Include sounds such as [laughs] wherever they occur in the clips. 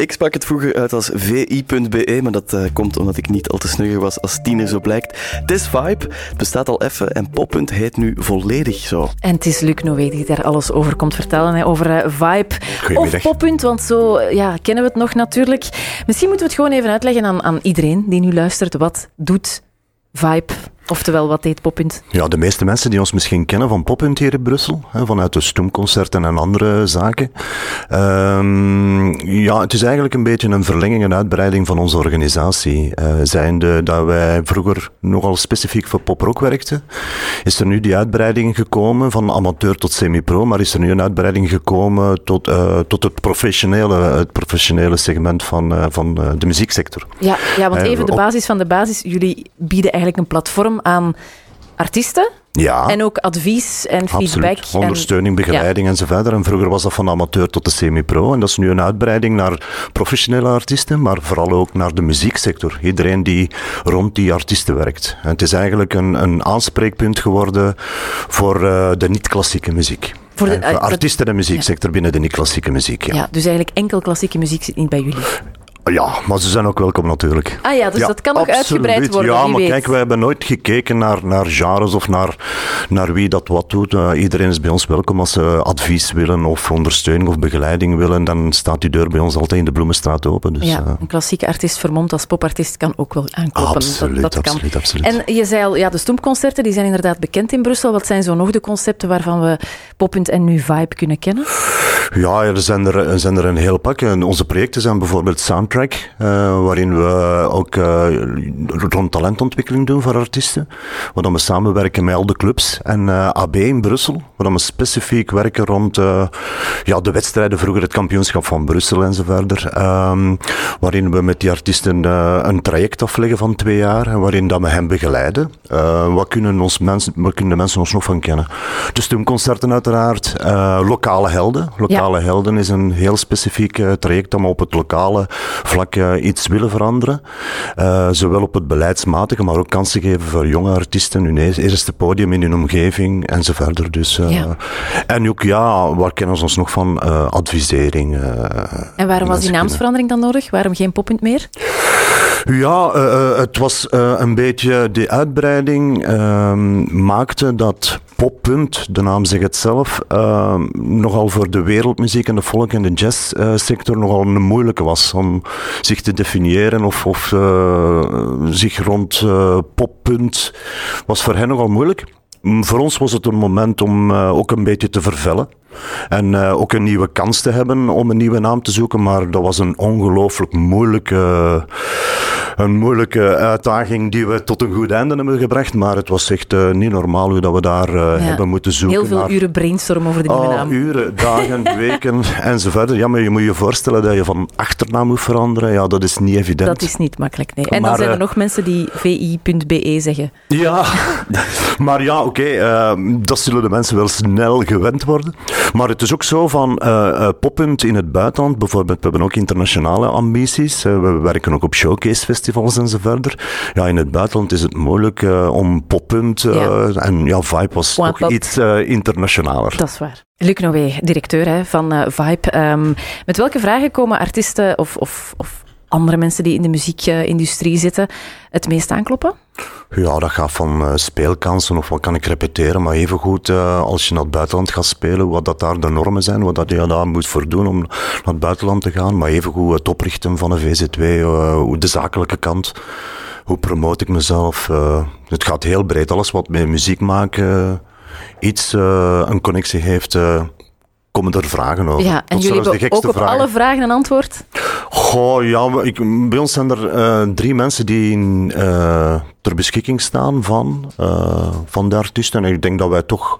Ik sprak het vroeger uit als vi.be, maar dat uh, komt omdat ik niet al te snugger was als tiener, zo blijkt. Het is Vibe, het bestaat al even en Poppunt heet nu volledig zo. En het is Luc Noé die daar alles over komt vertellen, hè, over uh, Vibe of Poppunt, want zo ja, kennen we het nog natuurlijk. Misschien moeten we het gewoon even uitleggen aan, aan iedereen die nu luistert. Wat doet Vibe Oftewel, wat deed Poppunt? Ja, de meeste mensen die ons misschien kennen van Poppunt hier in Brussel, hè, vanuit de Stoemconcerten en andere zaken. Um, ja, het is eigenlijk een beetje een verlenging en uitbreiding van onze organisatie. Uh, zijnde dat wij vroeger nogal specifiek voor poprock werkten, is er nu die uitbreiding gekomen van amateur tot semi-pro, maar is er nu een uitbreiding gekomen tot, uh, tot het, professionele, het professionele segment van, uh, van de muzieksector. Ja, ja want even de basis van de basis. Jullie bieden eigenlijk een platform aan artiesten. Ja. En ook advies en feedback. Absoluut. Ondersteuning, begeleiding ja. enzovoort. En vroeger was dat van amateur tot de semi-pro. En dat is nu een uitbreiding naar professionele artiesten, maar vooral ook naar de muzieksector. Iedereen die rond die artiesten werkt. En het is eigenlijk een, een aanspreekpunt geworden voor uh, de niet-klassieke muziek. Voor de uh, artiesten en muzieksector ja. binnen de niet-klassieke muziek. Ja. ja, dus eigenlijk enkel klassieke muziek zit niet bij jullie. Ja, maar ze zijn ook welkom natuurlijk. Ah ja, dus dat kan nog uitgebreid worden. Ja, maar weet. kijk, wij hebben nooit gekeken naar, naar genres of naar, naar wie dat wat doet. Uh, iedereen is bij ons welkom als ze advies willen of ondersteuning of begeleiding willen. Dan staat die deur bij ons altijd in de Bloemenstraat open. Dus, ja, uh, een klassieke artiest vermomd als popartiest kan ook wel aankloppen. Absoluut, dat, dat absoluut, kan. absoluut. En je zei al, ja, de stoempconcerten die zijn inderdaad bekend in Brussel. Wat zijn zo nog de concepten waarvan we Poppunt en Nu Vibe kunnen kennen? Ja, er zijn er, er zijn er een heel pak. En onze projecten zijn bijvoorbeeld Soundtrack, uh, waarin we ook uh, rond talentontwikkeling doen voor artiesten. Waar we samenwerken met al de clubs. En uh, AB in Brussel, waar we specifiek werken rond ja, de wedstrijden, vroeger het kampioenschap van Brussel en zo verder. Um, waarin we met die artiesten een traject afleggen van twee jaar, en waarin dat we hen begeleiden. wat, kunnen ons mensen, wat kunnen de mensen ons nog van kennen? De stumconcerten uiteraard, lokale helden. Lokale ja. helden is een heel specifiek traject om op het lokale vlak iets willen veranderen. Uh, zowel op het beleidsmatige, maar ook kansen geven voor jonge artiesten, hun eerste podium in hun omgeving en zo verder. Dus, ja. En ook, ja, waar kennen we ons nog van? Advisering. en waarom was die naamsverandering dan nodig? Waarom geen poppunt meer? Ja, uh, het was uh, een beetje de uitbreiding uh, maakte dat poppunt, de naam zegt het zelf, nogal voor de wereldmuziek en de volk- en de jazzsector nogal een moeilijke was om zich te definiëren of, of zich rond poppunt was voor hen nogal moeilijk. Voor ons was het een moment om ook een beetje te vervellen. En ook een nieuwe kans te hebben om een nieuwe naam te zoeken. Maar dat was een ongelooflijk moeilijke, een moeilijke uitdaging die we tot een goed einde hebben gebracht. Maar het was echt uh, niet normaal hoe dat we daar uh, ja. hebben moeten zoeken. Heel veel naar... uren brainstormen over de nieuwe oh, naam. Uren, [laughs] dagen, weken enzovoort. Ja, maar je moet je voorstellen dat je van achternaam moet veranderen. Ja, dat is niet evident. Dat is niet makkelijk, nee. En maar, dan zijn er nog mensen die vi.be zeggen. Ja, [laughs] maar ja, oké. Okay, dat zullen de mensen wel snel gewend worden. Maar het is ook zo van uh, poppunt in het buitenland. Bijvoorbeeld, we hebben ook internationale ambities. We werken ook op showcase festivals en zo verder. Ja, in het buitenland is het moeilijk om poppunt. Ja. En ja, Vibe was Wap, toch iets internationaler. Dat is waar. Luc Noé, directeur hè, van Vibe. Um, met welke vragen komen artiesten of, of, of andere mensen die in de muziekindustrie zitten het meest aankloppen? Ja, dat gaat van uh, speelkansen of wat kan ik repeteren, maar evengoed uh, als je naar het buitenland gaat spelen, wat dat daar de normen zijn, wat dat je daar moet voor doen om naar het buitenland te gaan, maar evengoed het oprichten van een VZW, uh, de zakelijke kant, hoe promote ik mezelf. het gaat heel breed, alles wat met muziek maken iets, een connectie heeft komen er vragen over. Ja, en jullie hebben ook op vragen. alle vragen een antwoord? Goh, ja, ik, bij ons zijn er uh, drie mensen die uh, ter beschikking staan van, uh, van de artiesten. En ik denk dat wij toch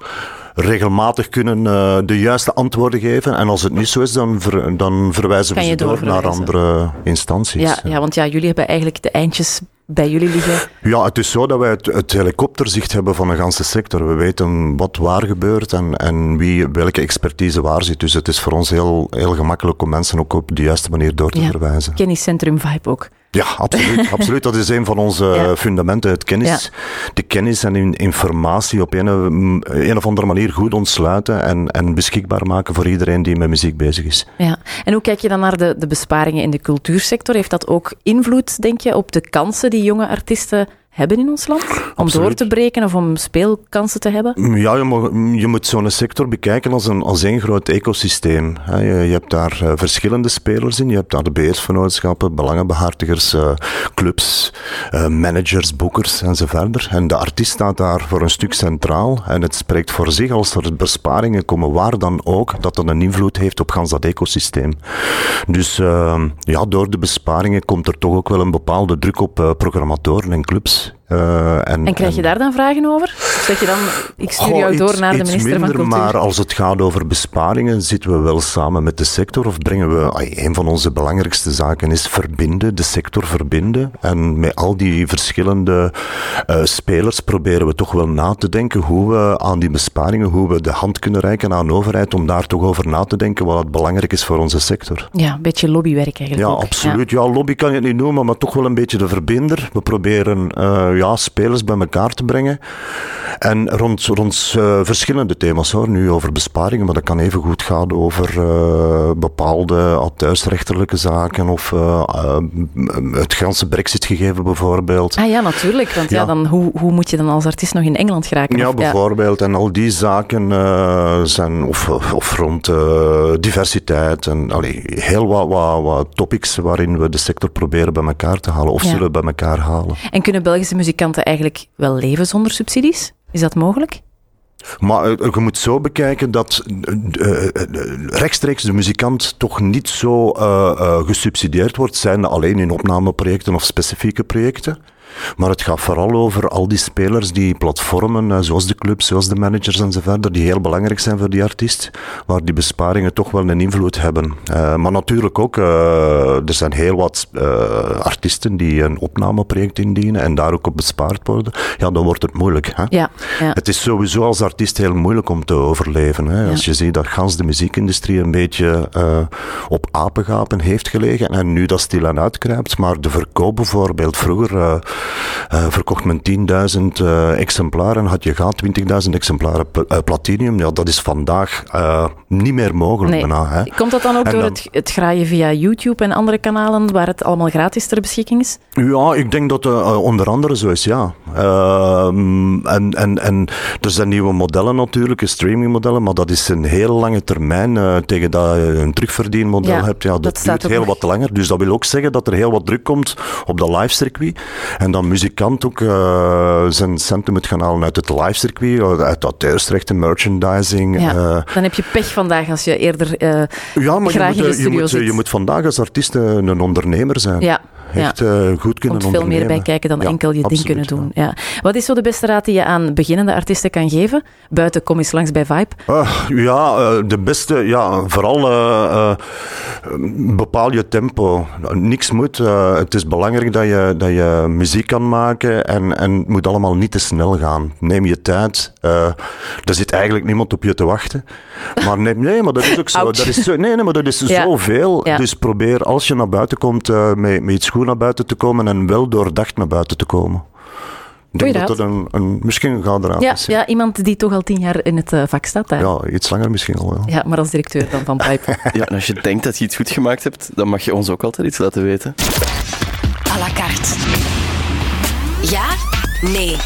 regelmatig kunnen de juiste antwoorden geven. En als het niet zo is, dan, ver, dan verwijzen we ze door naar andere instanties. Ja, ja, want ja, jullie hebben eigenlijk de eindjes bij jullie liggen? Ja, het is zo dat wij het, het helikopterzicht hebben van de ganse sector. We weten wat waar gebeurt en, en wie welke expertise waar zit. Dus het is voor ons heel, heel gemakkelijk om mensen ook op de juiste manier door te ja. verwijzen. Kenniscentrum Vibe ook. Ja, absoluut. [laughs] absoluut. Dat is een van onze fundamenten, het kennis. De kennis en informatie op een, een of andere manier goed ontsluiten en, en beschikbaar maken voor iedereen die met muziek bezig is. Ja. En hoe kijk je dan naar de, de besparingen in de cultuursector? Heeft dat ook invloed, denk je, op de kansen die jonge artiesten hebben in ons land? Om door te breken of om speelkansen te hebben? Ja, je, moet, je moet zo'n sector bekijken als een, als één groot ecosysteem. Je, je hebt daar uh, verschillende spelers in. Je hebt daar de beheersvernootschappen, belangenbehartigers, uh, clubs, uh, managers, boekers enzovoort. En de artiest staat daar voor een stuk centraal. En het spreekt voor zich als er besparingen komen, waar dan ook, dat dat een invloed heeft op gans dat ecosysteem. Dus ja, door de besparingen komt er toch ook wel een bepaalde druk op programmatoren en clubs. Uh, en, en, krijg je daar dan vragen over? Of zeg je dan, ik stuur jou door naar de minister minder, van Cultuur? Maar als het gaat over besparingen, zitten we wel samen met de sector of brengen we, een van onze belangrijkste zaken is verbinden, de sector verbinden. En met al die verschillende uh, spelers proberen we toch wel na te denken hoe we aan die besparingen, hoe we de hand kunnen reiken aan de overheid om daar toch over na te denken wat belangrijk is voor onze sector. Ja, een beetje lobbywerk eigenlijk Ja, ook. absoluut. Ja. ja. lobby kan je het niet noemen, maar toch wel een beetje de verbinder. We proberen uh, ja, spelers bij elkaar te brengen. En rond, rond uh, verschillende thema's hoor, nu over besparingen, maar dat kan even goed gaan over uh, bepaalde thuisrechterlijke zaken of uh, het ganse brexit-gegeven bijvoorbeeld. Ah ja, natuurlijk. Want ja. ja, dan, hoe, hoe moet je dan als artiest nog in Engeland geraken? Ja, of, bijvoorbeeld. Ja. En al die zaken zijn, of, of rond diversiteit en allee, heel wat, wat, wat topics waarin we de sector proberen bij elkaar te halen of ja. zullen bij elkaar halen. En kunnen Belgische muzikanten eigenlijk wel leven zonder subsidies? Is dat mogelijk? Maar je moet zo bekijken dat uh, rechtstreeks de muzikant toch niet zo uh, gesubsidieerd wordt, zijn alleen in opnameprojecten of specifieke projecten. Maar het gaat vooral over al die spelers, die platformen, zoals de clubs, zoals de managers enzovoort, die heel belangrijk zijn voor die artiest, waar die besparingen toch wel een invloed hebben. Uh, maar natuurlijk ook, uh, er zijn heel wat uh, artiesten die een opnameproject indienen en daar ook op bespaard worden. Ja, dan wordt het moeilijk. Hè? Ja, ja. Het is sowieso als artiest heel moeilijk om te overleven. Hè? Ja. Als je ziet dat gans de muziekindustrie een beetje op apengapen heeft gelegen en nu dat stilaan uitkruipt, maar de verkoop bijvoorbeeld vroeger uh, verkocht men 10.000 uh, exemplaren, had je gehad 20.000 exemplaren uh, platinum. Ja, dat is vandaag niet meer mogelijk. Nee. Bijna, hè. Komt dat dan ook en door dan, het, het graaien via YouTube en andere kanalen waar het allemaal gratis ter beschikking is? Ja, ik denk dat het onder andere zo is, ja. Ehm, en, en, en er zijn nieuwe modellen natuurlijk, streamingmodellen, maar dat is een heel lange termijn. tegen dat je een terugverdienmodel ja, hebt, ja, dat, dat duurt heel nog. wat langer. Dus dat wil ook zeggen dat er heel wat druk komt op de livecircuit. En dat muzikant ook uh, zijn centen moet gaan halen uit het livecircuit, uit auteursrechten, merchandising. Ja, uh, dan heb je pech vandaag als je eerder uh, ja, maar graag je moet, in de studio je moet, zit. je moet vandaag als artiest een ondernemer zijn. Ja. Echt ja. uh, goed kunnen Komt veel meer bij kijken dan ja, enkel je ding kunnen doen. Ja. Wat is zo de beste raad die je aan beginnende artiesten kan geven? Buiten kom eens langs bij Vibe. Uh, ja, uh, de beste, ja, vooral bepaal je tempo. Niks moet. het is belangrijk dat je, dat je muziek kan maken en, en het moet allemaal niet te snel gaan. Neem je tijd. er zit eigenlijk niemand op je te wachten. Maar nee, nee maar dat is ook zo. Dat is zo nee, nee, maar dat is Ja. zoveel. Dus probeer als je naar buiten komt met, met iets goed naar buiten te komen en wel doordacht naar buiten te komen. Ik denk dat dat een, een, misschien een gouden raad Ja, is. ja, iemand die toch al tien jaar in het uh, vak staat. Daar. Ja, iets langer misschien al. Ja. Ja, maar als directeur dan van Pipe. [laughs] Ja, en als je denkt dat je iets goed gemaakt hebt, dan mag je ons ook altijd iets laten weten. à la carte. Ja? Nee.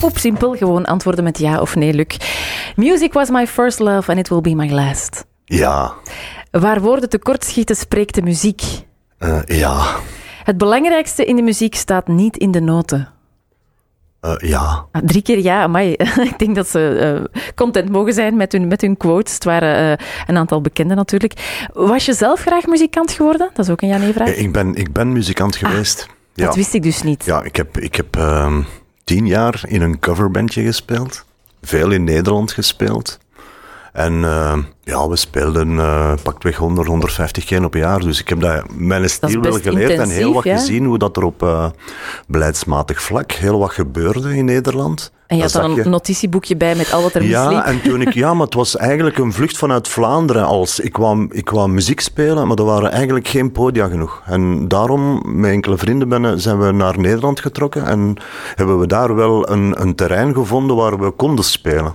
Poep simpel, gewoon antwoorden met ja of nee, Luc. Music was my first love and it will be my last. Ja. Waar woorden tekortschieten, spreekt de muziek. Uh, ja. Het belangrijkste in de muziek staat niet in de noten. Uh, ja. Ah, drie keer ja, amai. [laughs] Ik denk dat ze uh, content mogen zijn met hun, met hun quotes. Het waren uh, een aantal bekenden natuurlijk. Was je zelf graag muzikant geworden? Dat is ook een ja-nee-vraag. Ik ben, ik ben muzikant geweest. Ah, ja. Dat wist ik dus niet. Ja, ik heb, ik heb uh, tien jaar in een coverbandje gespeeld. Veel in Nederland gespeeld. En uh, ja, we speelden uh, pakweg 100, 150 keer op jaar. Dus ik heb dat, mijn stil wel geleerd en heel wat gezien hoe dat er op uh, beleidsmatig vlak heel wat gebeurde in Nederland. En je had dan een notitieboekje bij met al wat er ja, misliep? Ja, en toen ik, [laughs] ja, maar het was eigenlijk een vlucht vanuit Vlaanderen. Als, ik, kwam, ik kwam muziek spelen, maar er waren eigenlijk geen podia genoeg. En daarom, met enkele vrienden ben, zijn we naar Nederland getrokken en hebben we daar wel een, een terrein gevonden waar we konden spelen.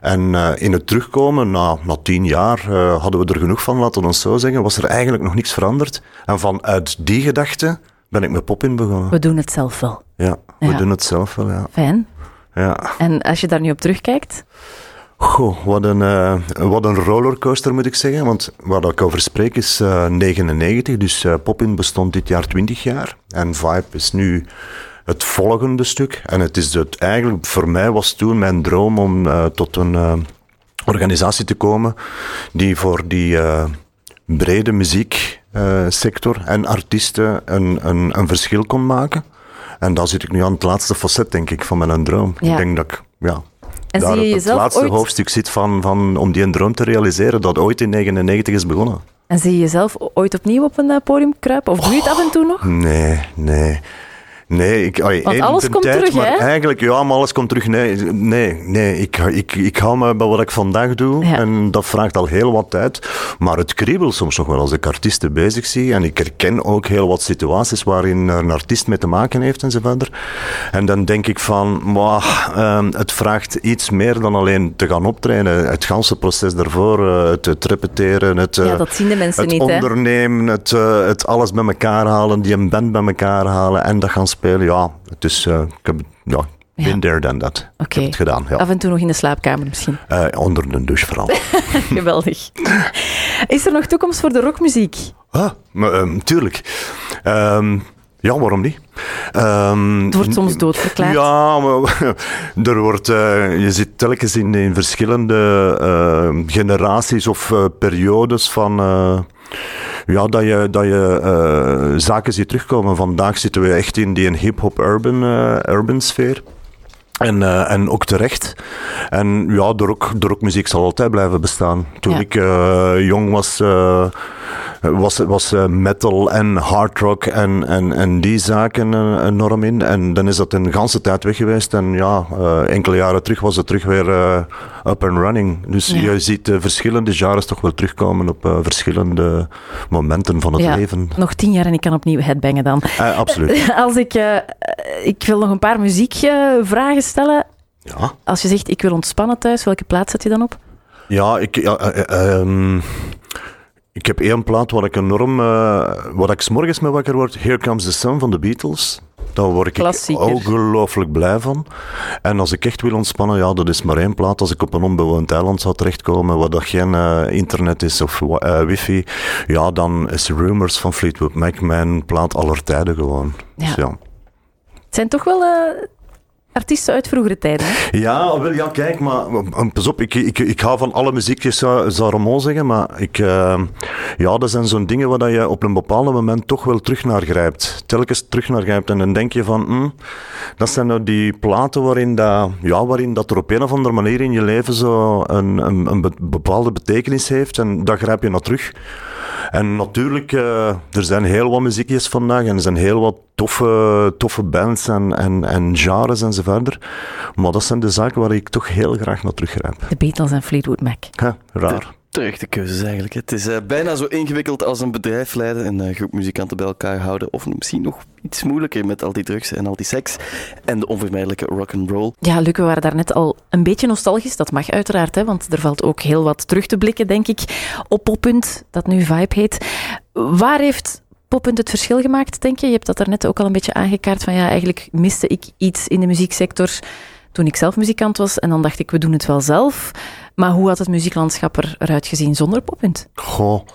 En uh, in het terugkomen, na, na tien jaar, uh, hadden we er genoeg van, laten we ons zo zeggen, was er eigenlijk nog niks veranderd. En vanuit die gedachte ben ik met pop in begonnen. We doen het zelf wel. Ja, we ja. doen het zelf wel, ja. Fijn. Ja. En als je daar nu op terugkijkt? Goh, wat een, uh, wat een rollercoaster moet ik zeggen. Want waar ik over spreek is uh, 99, dus uh, Popin bestond dit jaar 20 jaar. En Vibe is nu het volgende stuk. En het is het eigenlijk, voor mij was toen mijn droom om uh, tot een uh, organisatie te komen die voor die uh, brede muzieksector en artiesten een, een, een verschil kon maken. En daar zit ik nu aan het laatste facet, denk ik, van mijn droom. Ja. Ik denk dat ik, ja, en daar zie je het laatste ooit... hoofdstuk zit van, van, om die droom te realiseren, dat ooit in 99 is begonnen. En zie je jezelf ooit opnieuw op een podium kruipen? Of doe je het af en toe nog? Nee, nee. Nee, ik, allee, Want alles komt tijd, terug, maar hè? Eigenlijk, ja, maar alles komt terug. Nee, nee, nee ik, ik, ik hou me bij wat ik vandaag doe. Ja. En dat vraagt al heel wat tijd. Maar het kriebelt soms nog wel als ik artiesten bezig zie. En ik herken ook heel wat situaties waarin een artiest mee te maken heeft en zo verder. En dan denk ik van, uh, het vraagt iets meer dan alleen te gaan optreden. Het ganse proces daarvoor, uh, het, het, repeteren, het, ja, dat zien de mensen het niet, ondernemen, het, uh, het alles bij elkaar halen, die een band bij elkaar halen en dat gaan spelen. Ja, het is, uh, ik heb, ja, Ja. been there than that. Ik heb het gedaan, ja. Af en toe nog in de slaapkamer misschien. Uh, onder de douche vooral. [laughs] Geweldig. Is er nog toekomst voor de rockmuziek? ah, maar, um, tuurlijk. Um, ja, waarom niet? Um, Het wordt soms doodverklaard. Ja, maar [laughs] er wordt, uh, je zit telkens in, in verschillende uh, generaties of uh, periodes van. ja, dat je, dat je zaken ziet terugkomen. Vandaag zitten we echt in die hip-hop urban, urban sfeer. En, uh, en ook terecht. En ja, de rockmuziek zal altijd blijven bestaan. Toen Ja. ik uh, jong was, uh, was, was metal en hard rock en, en, en die zaken enorm in. En dan is dat een ganse tijd weg geweest. En ja, enkele jaren terug was het terug weer up and running. Dus Ja. je ziet verschillende genres toch wel terugkomen op verschillende momenten van het Ja. leven. Nog tien jaar en ik kan opnieuw headbangen dan. Absoluut. [laughs] Als ik, ik wil nog een paar muziekvragen stellen. Ja. Als je zegt ik wil ontspannen thuis, welke plaats zet je dan op? Ja, ik, ja, uh, um, ik heb één plaat waar ik enorm, uh, waar ik 's morgens mee wakker word. Here Comes the Sun van de Beatles. Daar word ik Klassieker. ongelooflijk blij van. En als ik echt wil ontspannen, ja, dat is maar één plaat. Als ik op een onbewoond eiland zou terechtkomen waar dat geen uh, internet is of uh, wifi, ja, dan is Rumors van Fleetwood Mac mijn plaat aller tijden gewoon. Ja. Dus ja. Zijn toch wel uh, artiesten uit vroegere tijden. Ja, wel, ja, kijk, maar pas op, ik, ik, ik hou van alle muziekjes, zou, zou zeggen, maar ik, uh, ja, dat zijn zo'n dingen waar je op een bepaald moment toch wel terug naar grijpt. Telkens terug naar grijpt en dan denk je van, hm, dat zijn nou die platen waarin dat, ja, waarin dat er op een of andere manier in je leven zo een, een, een bepaalde betekenis heeft en daar grijp je naar terug. En natuurlijk, uh, er zijn heel wat muziekjes vandaag en er zijn heel wat toffe, toffe bands en, en, en genres en zo verder. Maar dat zijn de zaken waar ik toch heel graag naar teruggrijp. De Beatles en Fleetwood Mac. Ja, raar. Terechte keuzes eigenlijk. Het is uh, bijna zo ingewikkeld als een bedrijf leiden, een uh, groep muzikanten bij elkaar houden. Of misschien nog iets moeilijker met al die drugs en al die seks. En de onvermijdelijke rock'n'roll. Ja, Luc, we waren daarnet al een beetje nostalgisch. Dat mag uiteraard, hè, want er valt ook heel wat terug te blikken, denk ik, op Poppunt, dat nu Vibe heet. Waar heeft Poppunt het verschil gemaakt, denk je? Je hebt dat daarnet ook al een beetje aangekaart van ja, eigenlijk miste ik iets in de muzieksector toen ik zelf muzikant was. En dan dacht ik, we doen het wel zelf. Maar hoe had het muzieklandschap eruit gezien zonder Poppunt? Goh.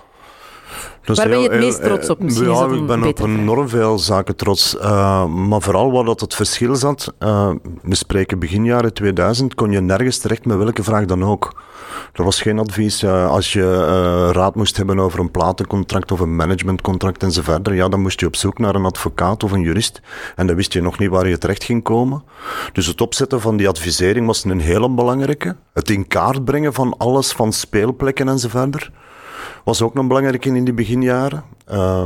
Waar ben je het meest trots op? Misschien ja, ik ben op enorm veel zaken trots. Uh, maar vooral wat dat het verschil zat, uh, we spreken begin jaren 2000, kon je nergens terecht met welke vraag dan ook. Er was geen advies. Uh, als je raad moest hebben over een platencontract of een managementcontract enzovoort, ja, dan moest je op zoek naar een advocaat of een jurist. En dan wist je nog niet waar je terecht ging komen. Dus het opzetten van die advisering was een hele belangrijke. Het in kaart brengen van alles, van speelplekken enzovoort was ook nog belangrijk in, in die beginjaren. Uh,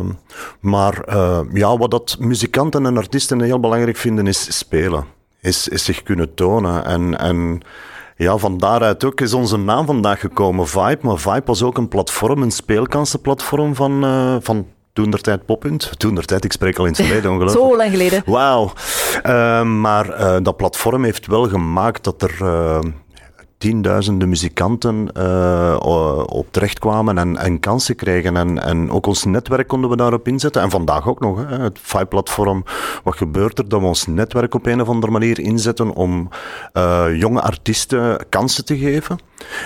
maar uh, ja, wat dat muzikanten en artiesten heel belangrijk vinden is spelen. Is, is zich kunnen tonen. En, en ja, van daaruit ook is onze naam vandaag gekomen, Vibe. Maar Vibe was ook een platform, een speelkansenplatform van, uh, van toen der tijd Poppunt. Toen der tijd, ik spreek al in het verleden [laughs] ongelooflijk. Zo lang geleden. Wauw. Uh, maar uh, dat platform heeft wel gemaakt dat er tienduizenden muzikanten uh, op terecht kwamen en, en kansen kregen. En, en ook ons netwerk konden we daarop inzetten. En vandaag ook nog, hè, het FI-platform. Wat gebeurt er? Dat we ons netwerk op een of andere manier inzetten om uh, jonge artiesten kansen te geven.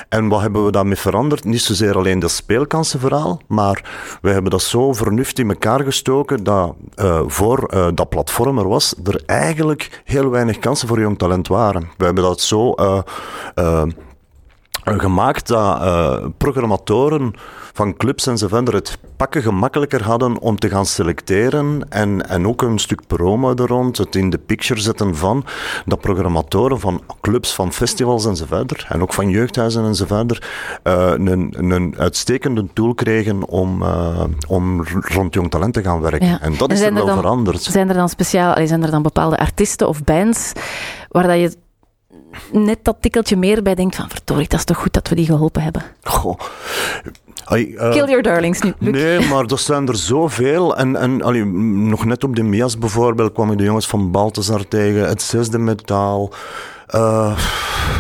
En wat hebben we daarmee veranderd? Niet zozeer alleen dat speelkansenverhaal, maar we hebben dat zo vernuft in elkaar gestoken dat uh, voor dat platform er was, er eigenlijk heel weinig kansen voor jong talent waren. We hebben dat zo uh, gemaakt dat programmatoren van clubs en zo verder het pakken gemakkelijker hadden om te gaan selecteren en, en ook een stuk promo er rond, het in de picture zetten van dat programmatoren van clubs, van festivals en zo verder, en ook van jeugdhuizen en zo verder, uh, een, een uitstekende tool kregen om, om rond jong talent te gaan werken. Ja. En dat en is er wel dan, veranderd. Zijn er dan speciaal, zijn er dan bepaalde artiesten of bands waar dat je net dat tikkeltje meer bij denkt van verdorie, dat is toch goed dat we die geholpen hebben. Goh. uh, Kill your darlings nu. Nee, maar er zijn er zoveel. En, en allee, nog net op de Mias bijvoorbeeld kwam ik de jongens van Balthazar tegen, het zesde metaal. Uh,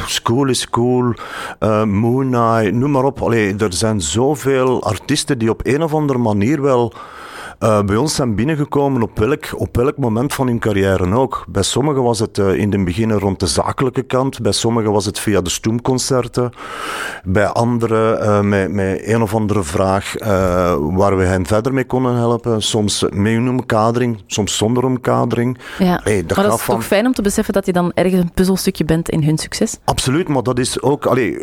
school is cool, uh, Moon Eye, noem maar op. Allee, er zijn zoveel artiesten die op een of andere manier wel uh, bij ons zijn binnengekomen op welk, op welk moment van hun carrière ook. Bij sommigen was het uh, in het begin rond de zakelijke kant, bij sommigen was het via de stoemconcerten, bij anderen uh, met, met een of andere vraag waar we hen verder mee konden helpen. Soms met een omkadering, soms zonder omkadering. Ja. Hey, dat maar dat is van... toch fijn om te beseffen dat je dan ergens een puzzelstukje bent in hun succes? Absoluut, maar dat is ook... Allee,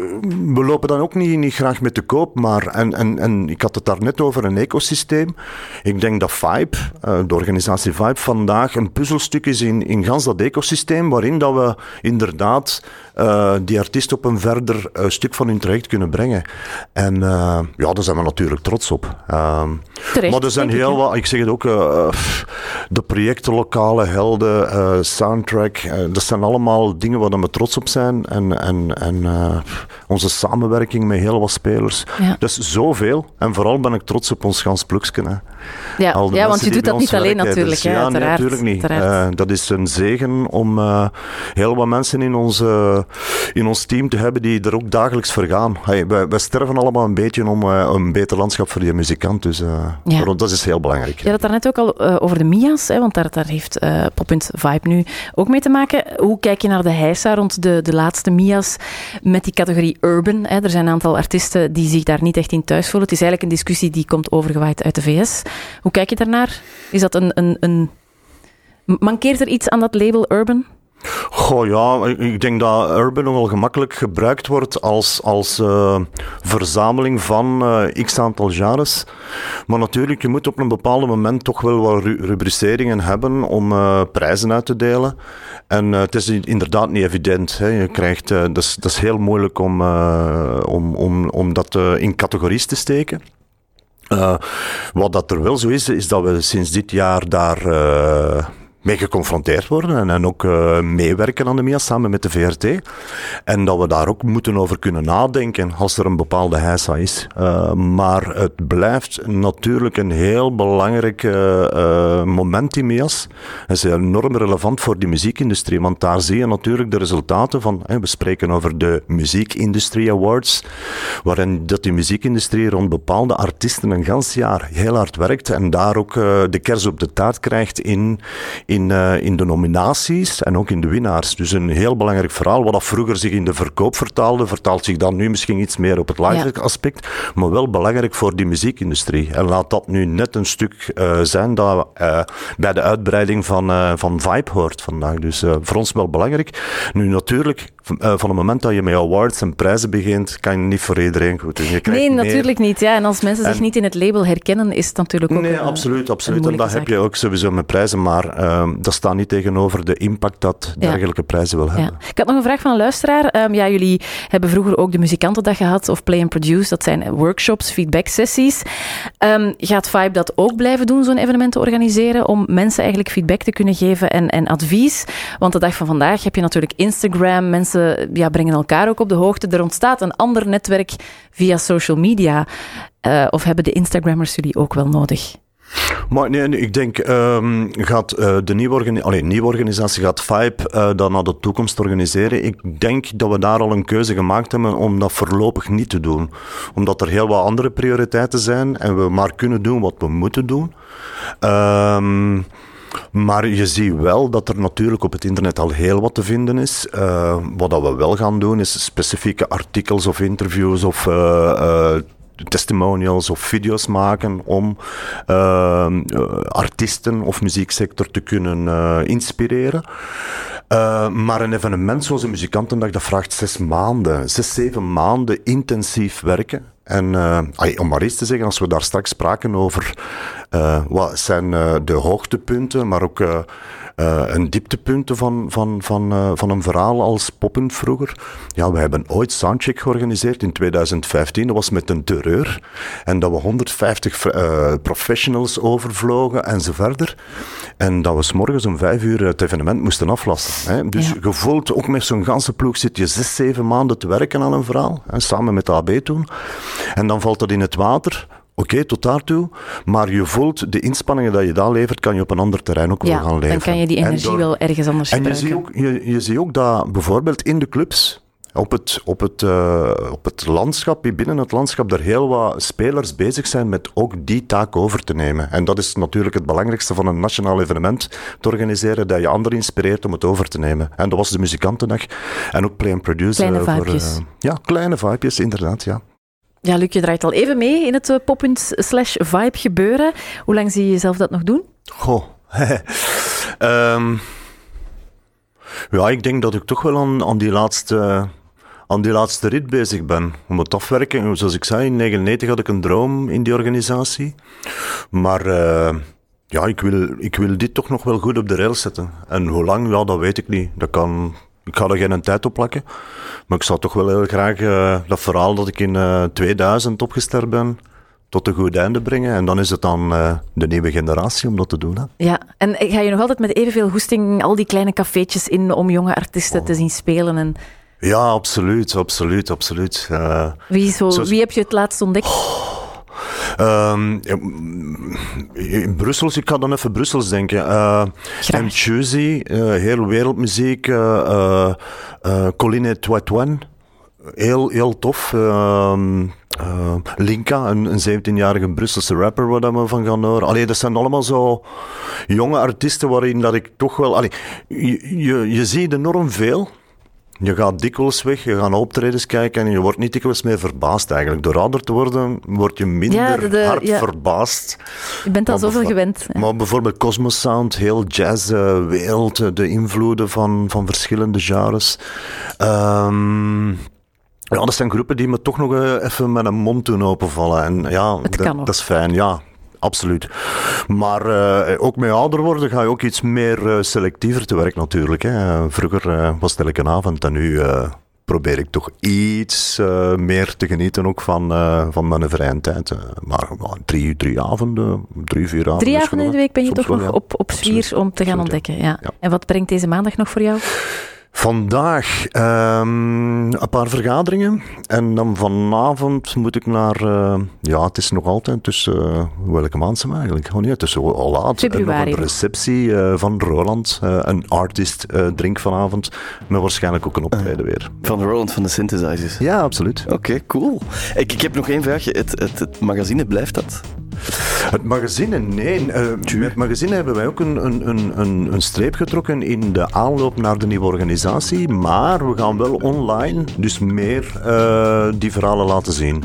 we lopen dan ook niet, niet graag met de koop, maar... En, en, en ik had het daar net over een ecosysteem. Ik denk dat Vibe, eh, de organisatie Vibe, vandaag een puzzelstuk is in, in gans dat ecosysteem, waarin dat we inderdaad uh, die artiest op een verder uh, stuk van hun traject kunnen brengen. En uh, ja, daar zijn we natuurlijk trots op. Ehm, Terecht, maar er zijn heel wat, ik zeg het ook, de projecten, lokale helden, soundtrack, dat zijn allemaal dingen waar we trots op zijn. En, en, en onze samenwerking met heel wat spelers. Ja. Dus zoveel. En vooral ben ik trots op ons gans Pluksken. Ja, ja want je doet dat niet alleen natuurlijk. Dus, hè, ja, nee, natuurlijk niet. dat is een zegen om heel wat mensen in onze in ons team te hebben die er ook dagelijks voor gaan. Hey, wij, wij, sterven allemaal een beetje om uh, een beter landschap voor die muzikant. Dus uh, ja. dat is heel belangrijk. Je had het net ook al uh, over de Mia's, hè, want daar, daar heeft uh, Poppunt Vibe nu ook mee te maken. Hoe kijk je naar de heisa rond de, de laatste Mia's met die categorie urban? Hè? Er zijn een aantal artiesten die zich daar niet echt in thuis voelen. Het is eigenlijk een discussie die komt overgewaaid uit de VS. Hoe kijk je daarnaar? Is dat een, een, een... Mankeert er iets aan dat label urban? Goh ja, ik denk dat Urban nogal gemakkelijk gebruikt wordt als, als uh, verzameling van uh, x aantal genres. Maar natuurlijk, je moet op een bepaald moment toch wel wat rubriceringen hebben om uh, prijzen uit te delen. En het is inderdaad niet evident. Hè. Je krijgt, dat, is, dat is heel moeilijk om, om, om, om dat in categorieën te steken. Wat dat er wel zo is, is dat we sinds dit jaar daar mee geconfronteerd worden en, en ook uh, meewerken aan de MIA samen met de VRT. En dat we daar ook moeten over kunnen nadenken als er een bepaalde heisa is. Uh, maar het blijft natuurlijk een heel belangrijk uh, moment in MIA's. Het is enorm relevant voor die muziekindustrie, want daar zie je natuurlijk de resultaten van, we spreken over de Muziekindustrie Awards, waarin dat die muziekindustrie rond bepaalde artiesten een gans jaar heel hard werkt en daar ook de kers op de taart krijgt in, in in, uh, in de nominaties en ook in de winnaars. Dus een heel belangrijk verhaal. Wat dat vroeger zich in de verkoop vertaalde, vertaalt zich dan nu misschien iets meer op het live aspect. Maar wel belangrijk voor die muziekindustrie. En laat dat nu net een stuk uh, zijn dat uh, bij de uitbreiding van, van Vibe hoort vandaag. Dus voor ons wel belangrijk. Nu natuurlijk, van het moment dat je met awards en prijzen begint, kan je niet voor iedereen goed doen. nee, natuurlijk niet. Ja. En als mensen zich niet in het label herkennen, is het natuurlijk ook. Nee, absoluut. absoluut. En dat heb je ook sowieso met prijzen. Maar uh, dat staat niet tegenover de impact dat dergelijke prijzen wil hebben. Ja. Ik had nog een vraag van een luisteraar. Um, ja, jullie hebben vroeger ook de muzikantendag gehad, of Play and Produce. Dat zijn workshops, feedback-sessies. Um, gaat Vibe dat ook blijven doen, zo'n evenement te organiseren, om mensen eigenlijk feedback te kunnen geven en, en advies? Want de dag van vandaag heb je natuurlijk Instagram. Mensen ja, brengen elkaar ook op de hoogte. Er ontstaat een ander netwerk via social media. Uh, of hebben de Instagrammers jullie ook wel nodig? Maar nee, ik denk, um, gaat uh, de nieuwe, organi Allee, organisatie, gaat Vibe uh, dan naar de toekomst organiseren? Ik denk dat we daar al een keuze gemaakt hebben om dat voorlopig niet te doen. Omdat er heel wat andere prioriteiten zijn en we maar kunnen doen wat we moeten doen. Um, maar je ziet wel dat er natuurlijk op het internet al heel wat te vinden is. Uh, wat dat we wel gaan doen is specifieke artikels of interviews of uh, testimonials of video's maken om artiesten of muzieksector te kunnen inspireren. Maar een evenement zoals een muzikantendag, dat vraagt zes maanden, zes, zeven maanden intensief werken. En om maar eens te zeggen, als we daar straks spraken over uh, wat zijn de hoogtepunten, maar ook uh, een dieptepunten van, van, van, van een verhaal als Poppen vroeger. Ja, we hebben ooit Soundcheck georganiseerd in 2015. Dat was met een terreur. En dat we 150 uh, eh, professionals overvlogen en zo verder. En dat we s morgens om vijf uur het evenement moesten aflassen. Hè. Dus ja. je voelt, ook met zo'n ganse ploeg zit je zes, zeven maanden te werken aan een verhaal. Hè, samen met de AB toen. En dan valt dat in het water. Oké, okay, tot daartoe. Maar je voelt de inspanningen dat je daar levert, kan je op een ander terrein ook ja, wel gaan leveren. dan kan je die energie wel ergens anders en gebruiken. En je ziet, ook, je, je ziet ook dat bijvoorbeeld in de clubs, op het, op, het, uh, op het landschap, binnen het landschap, er heel wat spelers bezig zijn met ook die taak over te nemen. En dat is natuurlijk het belangrijkste van een nationaal evenement te organiseren, dat je anderen inspireert om het over te nemen. En dat was de muzikantendag. En ook Play and Produce. Kleine voor, uh, ja, kleine vibejes, inderdaad, ja. Ja, Luc, je draait al even mee in het uh, pop-punt slash vibe gebeuren. Hoe lang zie je jezelf dat nog doen? Goh. um, [laughs] ja, ik denk dat ik toch wel aan, aan, die laatste, aan die laatste rit bezig ben. Om het afwerken. Zoals ik zei, in 1999 had ik een droom in die organisatie. Maar uh, ja, ik wil, ik wil dit toch nog wel goed op de rail zetten. En hoe lang, dat weet ik niet. Dat kan ik ga er geen tijd op plakken. Maar ik zou toch wel heel graag uh, dat verhaal dat ik in uh, 2000 opgestart ben, tot een goed einde brengen. En dan is het aan uh, de nieuwe generatie om dat te doen. Hè. Ja, en ga je nog altijd met evenveel goesting al die kleine cafeetjes in om jonge artiesten oh. te zien spelen? En... Ja, absoluut, absoluut, absoluut. Wie, zo, zoals... wie heb je het laatst ontdekt? Oh. Um, in Brussels, ik ga dan even Brussels denken. Uh, uh, heel wereldmuziek. Uh, Colline Toitouan, heel, heel tof. Uh, Linka, een, een 17-jarige Brusselse rapper waar we van gaan horen. Allee, dat zijn allemaal zo jonge artiesten waarin dat ik toch wel... Allee, je, je, je ziet enorm veel. Je gaat dikwijls weg, je gaat optredens kijken en je wordt niet dikwijls meer verbaasd eigenlijk. Door ouder te worden, word je minder ja, de, hard ja. verbaasd. Je bent al zoveel gewend. Maar bijvoorbeeld Cosmos Sound, heel jazz, uh, wereld, de invloeden van, van verschillende genres. Um, ja, dat zijn groepen die me toch nog uh, even met een mond doen openvallen. En ja, dat is fijn, ja absoluut. Maar uh, ook met ouder worden ga je ook iets meer uh, selectiever te werk natuurlijk. Hè. Vroeger uh, was het elke avond en nu probeer ik toch iets meer te genieten ook van, van mijn vrije tijd. maar drie, drie avonden, drie, vier avonden. Drie avonden in de week ben je toch nog ja. op, op zwier om te gaan ontdekken. Ja. ja. En wat brengt deze maandag nog voor jou? Vandaag um, een paar vergaderingen. En dan vanavond moet ik naar. Uh, ja, het is nog altijd tussen. Uh, welke maand zijn we eigenlijk? Oh nee, tussen al laat. Februari. En nog een receptie uh, van Roland. een artist drink vanavond. Met waarschijnlijk ook een optreden weer. Van Roland van de Synthesizers. Ja, absoluut. Oké, okay, cool. Ik, ik heb nog één vraagje. Het, het, het magazine, blijft dat? Het magazine, nee. Uh, met het magazine hebben wij ook een, een, een, een streep getrokken in de aanloop naar de nieuwe organisatie. Maar we gaan wel online dus meer uh, die verhalen laten zien.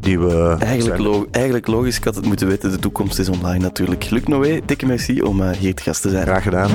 Die we eigenlijk, eigenlijk logisch, ik had het moeten weten. De toekomst is online natuurlijk. Luc Noé, dikke merci om uh, hier te gast te zijn. Graag gedaan.